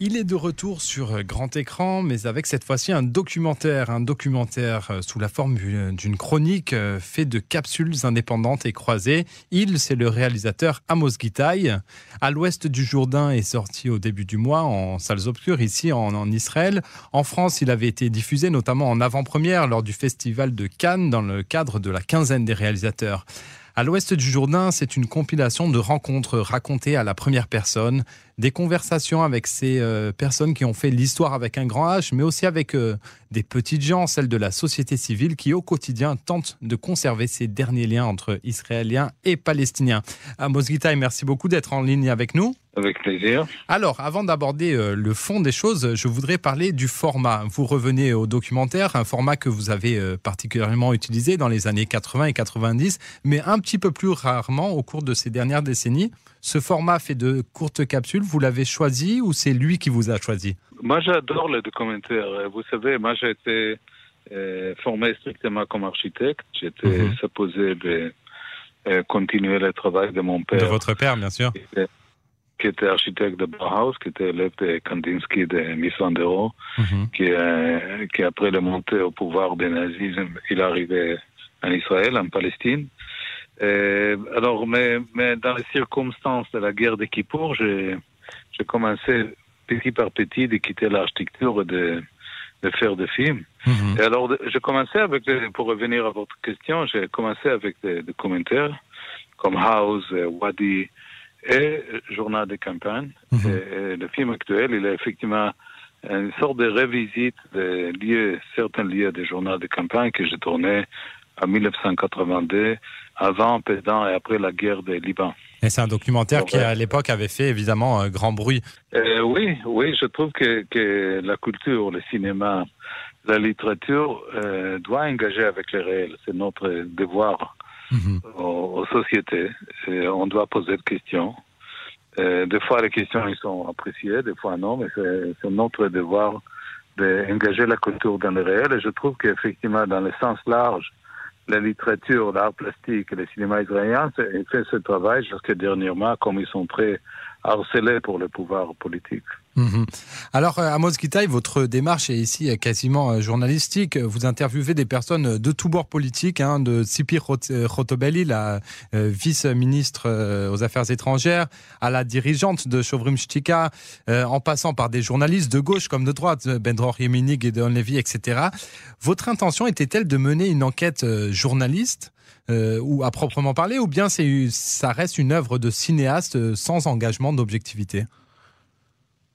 Il est de retour sur grand écran, mais avec cette fois-ci un documentaire, un documentaire euh, sous la forme d'une chronique euh, fait de capsules indépendantes et croisées. Il, c'est le réalisateur Amos Gitaï. À l'ouest du Jourdain est sorti au début du mois en salles obscures ici en Israël. En France, il avait été diffusé notamment en avant-première lors du festival de Cannes dans le cadre de la quinzaine des réalisateurs. À l'ouest du Jourdain, c'est une compilation de rencontres racontées à la première personne, des conversations avec ces euh, personnes qui ont fait l'histoire avec un grand H, mais aussi avec euh, des petites gens, celles de la société civile qui au quotidien tentent de conserver ces derniers liens entre Israéliens et Palestiniens. Amos Gitaï, merci beaucoup d'être en ligne avec nous. Avec plaisir. Alors, avant d'aborder euh, le fond des choses, je voudrais parler du format. Vous revenez au documentaire, un format que vous avez euh, particulièrement utilisé dans les années 80 et 90, mais un petit peu plus rarement au cours de ces dernières décennies. Ce format fait de courtes capsules, vous l'avez choisi ou c'est lui qui vous a choisi? Moi, j'adore le documentaire. Vous savez, moi, j'ai été euh, formé strictement comme architecte. J'étais Mhm. supposé de continuer le travail de mon père. De votre père, bien sûr. Qui était architecte de Bauhaus, qui était élève de Kandinsky de Miss Van der Rohe, Mhm. qui, euh, qui après le montée au pouvoir du nazisme, il arrivé en Israël, en Palestine. Euh, alors, mais, mais dans les circonstances de la guerre de Kippour, j'ai commencé petit par petit de quitter l'architecture et de, de faire des films. Mhm. Et alors, j'ai commencé avec, des- pour revenir à votre question, j'ai commencé avec des, des commentaires comme House, euh, Wadi et Journal de campagne. Et, et le film actuel, il est effectivement une sorte de revisite des lieux, certains lieux des journaux de campagne que j'ai tourné en 1982, avant, pendant et après la guerre du Liban. Et c'est un documentaire qui, à l'époque, avait fait évidemment euh, grand bruit. Euh, oui, oui, je trouve que, que la culture, le cinéma, la littérature euh, doit engager avec le réel. C'est notre devoir Mhm. aux, sociétés. On doit poser des questions. Des fois, les questions sont appréciées, des fois non, mais c'est notre devoir d'engager la culture dans le réel. Et je trouve qu'effectivement, dans le sens large, la littérature, l'art plastique le cinéma israélien font ce travail jusqu'à dernièrement, comme ils sont très harcelés pour le pouvoir politique. Mhm. Alors, euh, Amos Gitaï, votre démarche est ici euh, quasiment euh, journalistique. Vous interviewez des personnes de tous bords politiques, hein, de Sipi Rotobelli, la vice-ministre aux Affaires étrangères, à la dirigeante de Chovrim Shtika, en passant par des journalistes de gauche comme de droite, Bendror Yeminig, Gedeon Levy, etc. Votre intention était-elle de mener une enquête journaliste ou à proprement parler, ou bien ça reste une œuvre de cinéaste sans engagement d'objectivité?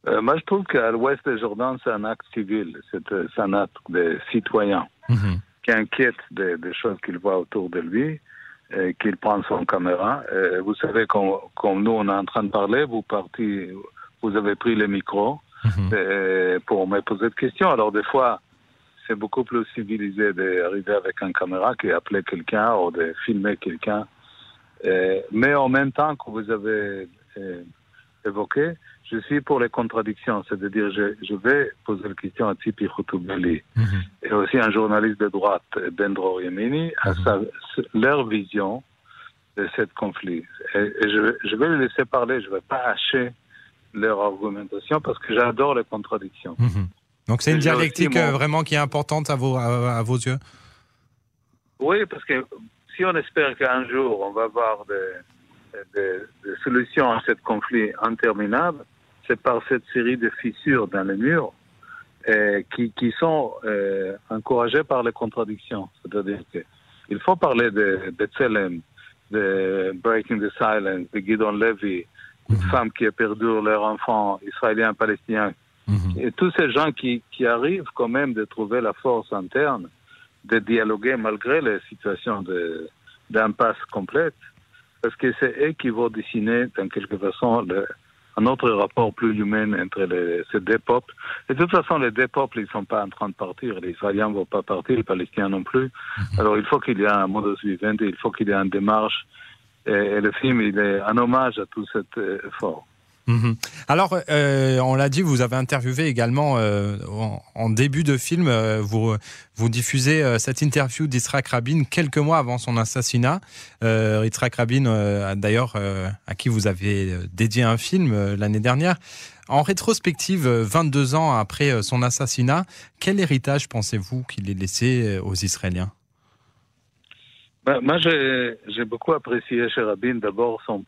Euh, moi, je trouve qu'à l'ouest du Jordan, c'est un acte civil, c'est euh, un acte de citoyen. Mhm. qui inquiète des, des choses qu'il voit autour de lui, et qu'il prend son caméra. Et vous savez, comme, nous, on est en train de parler, vous parti, vous avez pris le micro Mhm. pour me poser des questions. Alors, des fois, c'est beaucoup plus civilisé d'arriver avec une caméra qu'appeler quelqu'un ou de filmer quelqu'un. Euh, Mais en même temps que vous avez euh, évoqué, je suis pour les contradictions. C'est-à-dire, je, je vais poser la question à Tzipi Khoutoubeli Mhm. et aussi un journaliste de droite, Bendro Yemini, à sa- leur vision de ce conflit. Et, et je, je vais les laisser parler, je ne vais pas hacher leur argumentation parce que j'adore les contradictions. Mhm. Donc c'est une dialectique mon- euh, vraiment qui est importante à vos, à, à vos yeux? Oui, parce que si on espère qu'un jour on va avoir des, des- des solutions à ce conflit interminable, c'est par cette série de fissures dans les murs euh, qui, qui sont euh, encouragées par les contradictions. C'est-à-dire qu'il faut parler de, de Tselem, de Breaking the Silence, de Guidon Levy, de Mhm. femmes qui ont perdu leurs enfants israéliens, palestiniens, Mhm. et tous ces gens qui, qui arrivent quand même de trouver la force interne de dialoguer malgré les situations d'impasse complète, parce que c'est eux qui vont dessiner, dans quelque façon, le- un autre rapport plus humain entre les, ces deux peuples. Et de toute façon, les deux peuples, ils ne sont pas en train de partir. Les Israéliens ne vont pas partir, les Palestiniens non plus. Alors, il faut qu'il y ait un modus vivendi, il faut qu'il y ait une démarche. Et, et le film, il est un hommage à tout cet euh, effort. Mhm. Alors, euh, on l'a dit, vous avez interviewé également euh, en, début de film, euh, vous, vous diffusez cette interview d'Yitzhak Rabin quelques mois avant son assassinat. Euh, Rabin, d'ailleurs, à qui vous avez dédié un film l'année dernière. En rétrospective, 22 ans après son assassinat, quel héritage pensez-vous qu'il ait laissé aux Israéliens? Ben, Moi, j'ai beaucoup apprécié chez Rabin d'abord son,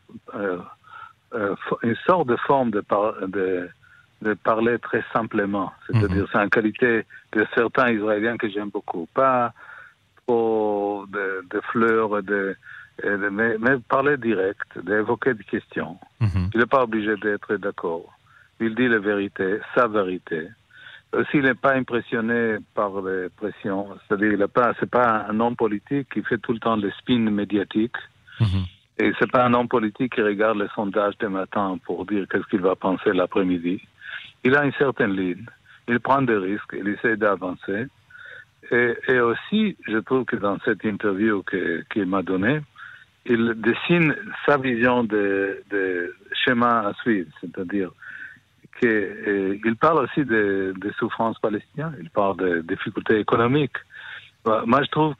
une sorte de forme de, de, de parler très simplement. C'est-à-dire, mhm. c'est une qualité de certains Israéliens que j'aime beaucoup. Pas trop de, de fleurs, de, mais, mais, parler direct, d'évoquer des questions. Mhm. Il n'est pas obligé d'être d'accord. Il dit la vérité, sa vérité. Aussi, il n'est pas impressionné par les pressions. C'est-à-dire, il n'est pas, pas un homme politique qui fait tout le temps des spins médiatiques. Mhm. Et c'est pas un homme politique qui regarde les sondages des matins pour dire qu'est-ce qu'il va penser l'après-midi. Il a une certaine ligne. Il prend des risques. Il essaie d'avancer. Et, aussi, je trouve que dans cette interview qu'il m'a donnée, il dessine sa vision de, de schéma à suivre, c'est-à-dire qu'il parle aussi des de souffrances palestiniennes, il parle des difficultés économiques. Moi, je trouve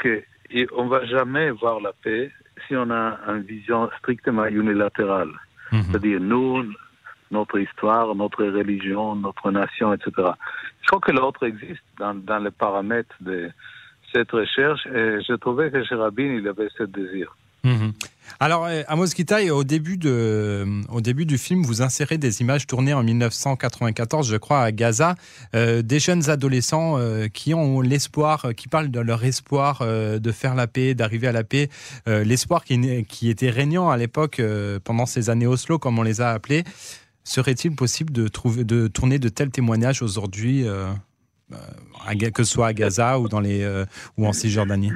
qu'on ne va jamais voir la paix si on a une vision strictement unilatérale. Mhm. C'est-à-dire, nous, notre histoire, notre religion, notre nation, etc. Je crois que l'autre existe dans, dans les paramètres de cette recherche et je trouvais que chez Rabin, il avait ce désir. Mhm. Alors, euh, Amos Gitaï, au début, du film, vous insérez des images tournées en 1994, je crois, à Gaza, euh, des jeunes adolescents euh, qui ont l'espoir, qui parlent de leur espoir de faire la paix, d'arriver à la paix, l'espoir qui, était régnant à l'époque pendant ces années Oslo, comme on les a appelés. Serait-il possible de, tourner de tels témoignages aujourd'hui, que ce soit à Gaza ou en Cisjordanie?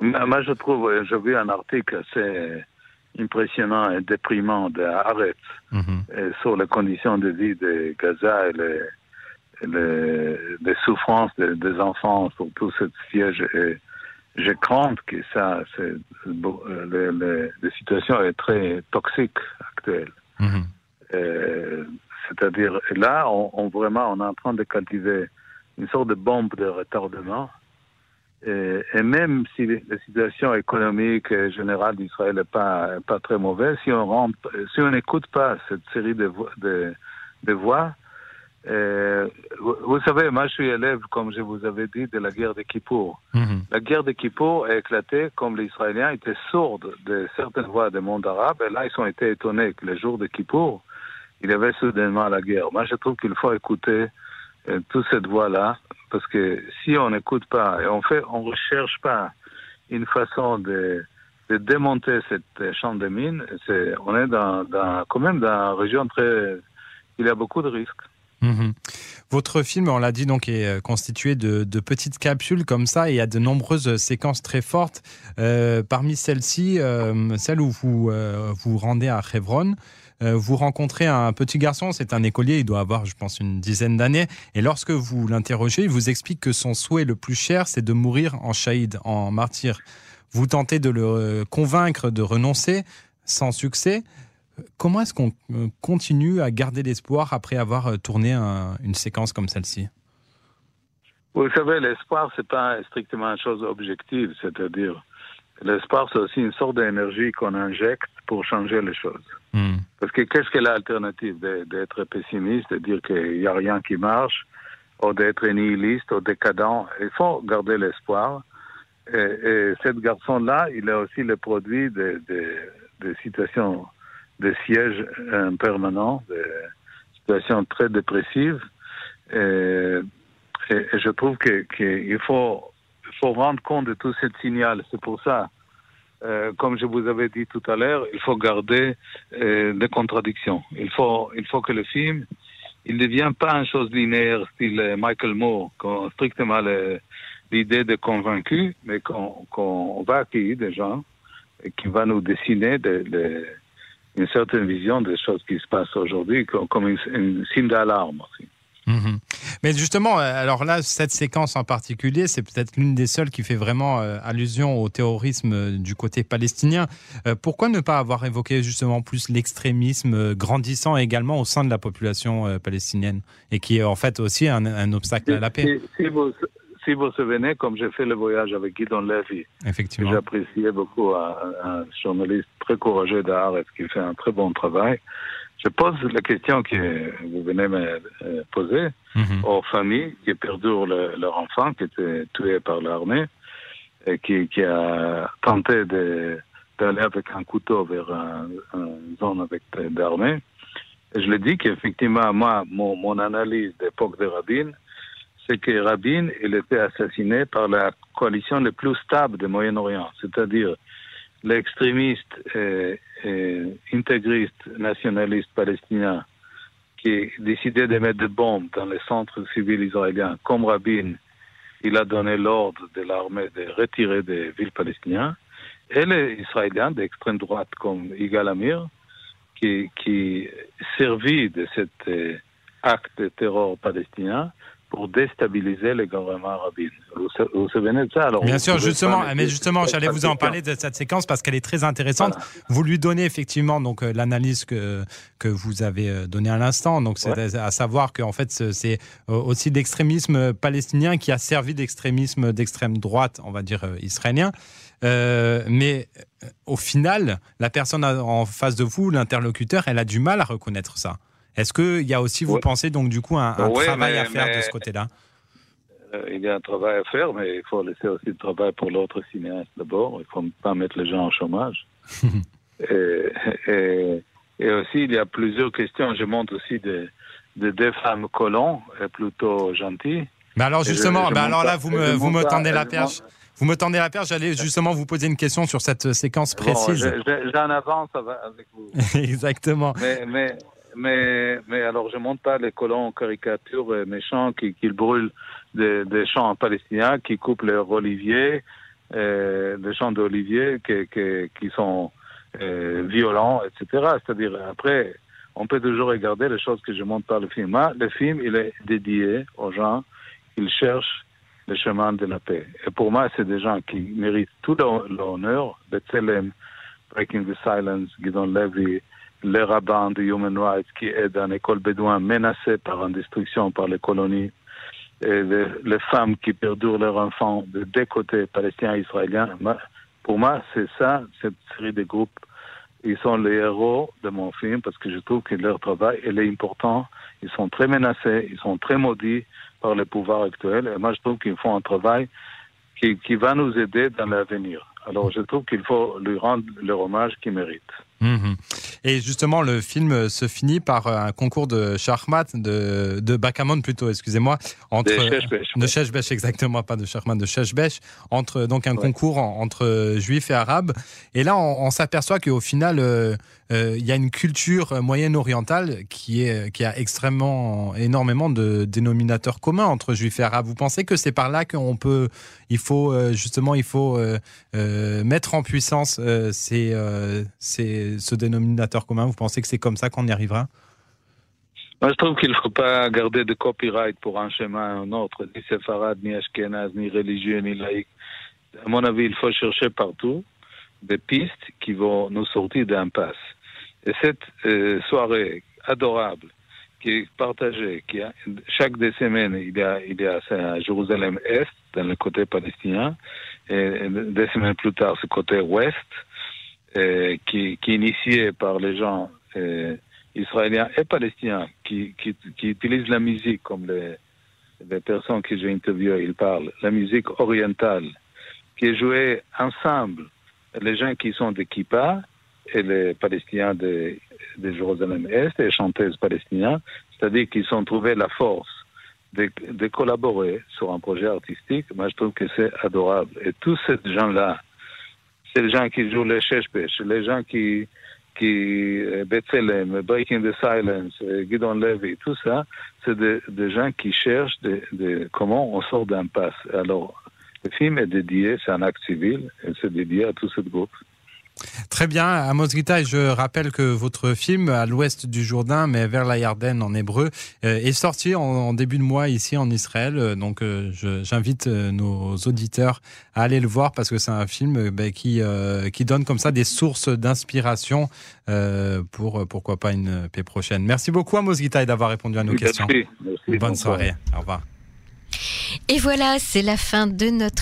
Moi, je trouve, j'ai vu un article assez impressionnant et déprimant de Haaretz mhm. sur les conditions de vie de Gaza et les, les, souffrances des, enfants sur tout ce siège. Et je crains que ça, c'est, la situation est très toxique actuelle. Mhm. C'est-à-dire, là, on, on, vraiment, on est en train de cultiver une sorte de bombe de retardement et, et, même si la situation économique générale d'Israël n'est pas, pas très mauvaise, si on rentre, si on n'écoute pas cette série de, de, de voix, euh, vous, vous, savez, moi je suis élève, comme je vous avais dit, de la guerre de Kippour. Mhm. La guerre de Kippour a éclaté comme les Israéliens étaient sourds de certaines voix du monde arabe, et là ils ont été étonnés que le jour de Kippour, il y avait soudainement la guerre. Moi je trouve qu'il faut écouter euh, toute cette voix-là, parce que si on n'écoute pas et on fait, on recherche pas une façon de, démonter cette champ de mines, on est quand même dans une région très, il y a beaucoup de risques. Mhm. Votre film, on l'a dit, donc, est euh, constitué de, petites capsules comme ça et il y a de nombreuses séquences très fortes. Euh, parmi celles-ci, euh, celle où vous euh, vous rendez à Hebron, euh, vous rencontrez un petit garçon, c'est un écolier, il doit avoir, je pense, une dizaine d'années. Et lorsque vous l'interrogez, il vous explique que son souhait le plus cher, c'est de mourir en shahid, en martyr. Vous tentez de le euh, convaincre de renoncer sans succès. Comment est-ce qu'on euh, continue à garder l'espoir après avoir tourné une séquence comme celle-ci? Vous savez, l'espoir, c'est pas strictement une chose objective, c'est-à-dire l'espoir, c'est aussi une sorte d'énergie qu'on injecte pour changer les choses. Hmm. Parce que qu'est-ce que l'alternative d'être pessimiste, de dire qu'il n'y a rien qui marche, ou d'être nihiliste ou décadent? Il faut garder l'espoir. Et, et ce garçon-là, il est aussi le produit de, de, situations de siège permanent, de situations très dépressives. Et, je trouve qu'il faut, faut rendre compte de tout ce signal. C'est pour ça euh, comme je vous avais dit tout à l'heure, il faut garder euh, des contradictions. Il faut, il faut que le film, il ne devient pas une chose linéaire, style Michael Moore, strictement l'idée de convaincu, mais qu'on va accueillir des gens et qui va nous dessiner une certaine vision des choses qui se passent aujourd'hui, comme, un signe d'alarme aussi. Mhm. Mais justement, euh, alors là, cette séquence en particulier, c'est peut-être l'une des seules qui fait vraiment euh, allusion au terrorisme euh, du côté palestinien. pourquoi ne pas avoir évoqué justement plus l'extrémisme grandissant également au sein de la population palestinienne et qui est en fait aussi un, obstacle à la paix? Si, vous, si vous souvenez, comme j'ai fait le voyage avec Guidon Levy, Effectivement. j'appréciais beaucoup un, journaliste très courageux d'art qui fait un très bon travail. Je pose la question que vous venez me poser Mhm. aux familles qui perdurent le- leur enfant, qui était tué par l'armée, et qui, qui a tenté d'aller avec un couteau vers un- une zone avec d'armée. Et je le dis qu'effectivement, moi, mon, mon analyse d'époque de Rabin, c'est que Rabin, il était assassiné par la coalition la plus stable du Moyen-Orient, c'est-à-dire l'extrémiste et, et intégriste nationaliste palestinien qui décidait de mettre des bombes dans les centres civils israéliens, comme Rabin, il a donné l'ordre de l'armée de retirer des villes palestiniennes, et les Israéliens d'extrême droite comme Yigal Amir, qui, qui servit de cet euh, acte de terror palestinien pour déstabiliser le gouvernement Rabin. Vous vous souvenez de ça? Alors Bien sûr, justement, mais justement, j'allais vous en parler de cette séquence parce qu'elle est très intéressante. Vous lui donnez effectivement donc euh, l'analyse que que vous avez euh, donnée à l'instant. Donc c'est Ouais. à savoir qu'en fait ce- c'est euh, aussi l'extrémisme palestinien qui a servi d'extrémisme d'extrême droite, on va dire israélien. Euh, mais au final, la personne en face de vous, l'interlocuteur, elle a du mal à reconnaître ça. Est-ce qu'il y a aussi, vous Ouais. pensez donc du coup un, un Ouais, travail mais- à faire de ce côté-là? Euh, il y a un travail à faire, mais il faut laisser aussi le travail pour l'autre cinéaste d'abord. Il ne faut pas mettre les gens au chômage. et, et, et aussi, il y a plusieurs questions. Je montre aussi des, des deux femmes colons, plutôt gentilles. Mais alors Et je- justement, je bah alors là, vous me, vous me tendez la perche. Vous me tendez la perche, j'allais justement vous poser une question sur cette séquence précise. J'en avance ava- avec vous. Exactement. mais, mais, mais, mais alors, je ne montre pas les colons caricature euh, méchants qui, qui brûlent des, des champs palestiniens, qui coupent leurs oliviers, euh, des champs d'oliviers qui, qui, qui sont euh, violents, etc. C'est-à-dire, après, on peut toujours regarder les choses que je montre par le film. Moi, le film, il est dédié aux gens qui cherchent le chemin de la paix. Et pour moi, c'est des gens qui méritent tout l'hon- l'honneur. B'Tselem, Breaking the Silence, Guidon Levy, les rabbins de Human Rights qui aident une école bédouin menacée par une destruction par les colonies, et les, femmes qui perdurent leurs enfants de deux côtés, palestiniens et israéliens. Pour moi, c'est ça, cette série de groupes. Ils sont les héros de mon film parce que je trouve que leur travail il est important. Ils sont très menacés, ils sont très maudits par le pouvoir actuel. Et moi, je trouve qu'ils font un travail qui, qui va nous aider dans l'avenir. Alors, je trouve qu'il faut lui rendre le hommage qu'il mérite. Mhm. Et justement, le film se finit par un concours de Shachmat, de, de backgammon plutôt, excusez-moi, entre De. Sheshbesh, exactement, pas de Shachmat, de Sheshbesh, entre donc un Ouais. concours en- entre juifs et arabes. Et là, on, on s'aperçoit qu'au final, euh, euh, il y a une culture moyenne-orientale qui est qui a extrêmement énormément de dénominateurs communs entre juifs et arabes. Vous pensez que c'est par là qu'on peut, il faut euh, justement, il faut euh, mettre en puissance ces, ces- ce dénominateur commun Vous pensez que c'est comme ça qu'on y arrivera? Je trouve qu'il ne faut pas garder de copyright pour un chemin ou un autre, ni séfarade, ni ashkénaze, ni religieux, ni laïque. À mon avis, il faut chercher partout des pistes qui vont nous sortir d'impasse. Et cette euh, soirée adorable qui est partagée, qui a, chaque deux semaines, il y a, il y a à Jérusalem-Est, dans le côté palestinien, et deux semaines plus tard, ce côté ouest, euh, qui, est initié par les gens euh, israéliens et palestiniens qui, utilisent la musique comme les, les personnes que j'ai interviewées, ils parlent, la musique orientale, qui est jouée ensemble, les gens qui sont de Kippa et les Palestiniens de, de Jérusalem-Est et les chanteuses palestiniens, c'est-à-dire qu'ils ont trouvé la force de, de collaborer sur un projet artistique. Moi, je trouve que c'est adorable. Et tous ces gens-là, c'est les gens qui jouent les Sheshbesh, les gens qui, qui euh, B'Tselem, Breaking the Silence, euh, Guidon Levy, tout ça, c'est des, gens qui cherchent de comment on sort d'impasse. Alors, le film est dédié, c'est un acte civil, et c'est dédié à tout ce groupe. Très bien, Amos Gita, je rappelle que votre film, à l'ouest du Jourdain, mais vers la Yarden en hébreu, euh, est sorti en, en début de mois ici en Israël. Euh, Donc euh, j'invite nos auditeurs à aller le voir parce que c'est un film ben, qui, euh, qui donne comme ça des sources d'inspiration euh, pour, pourquoi pas, une paix prochaine. Merci beaucoup, Amos Gita, d'avoir répondu à nos questions. Merci. Merci. Bonne Bonsoir. soirée. Au revoir. Et voilà, c'est la fin de notre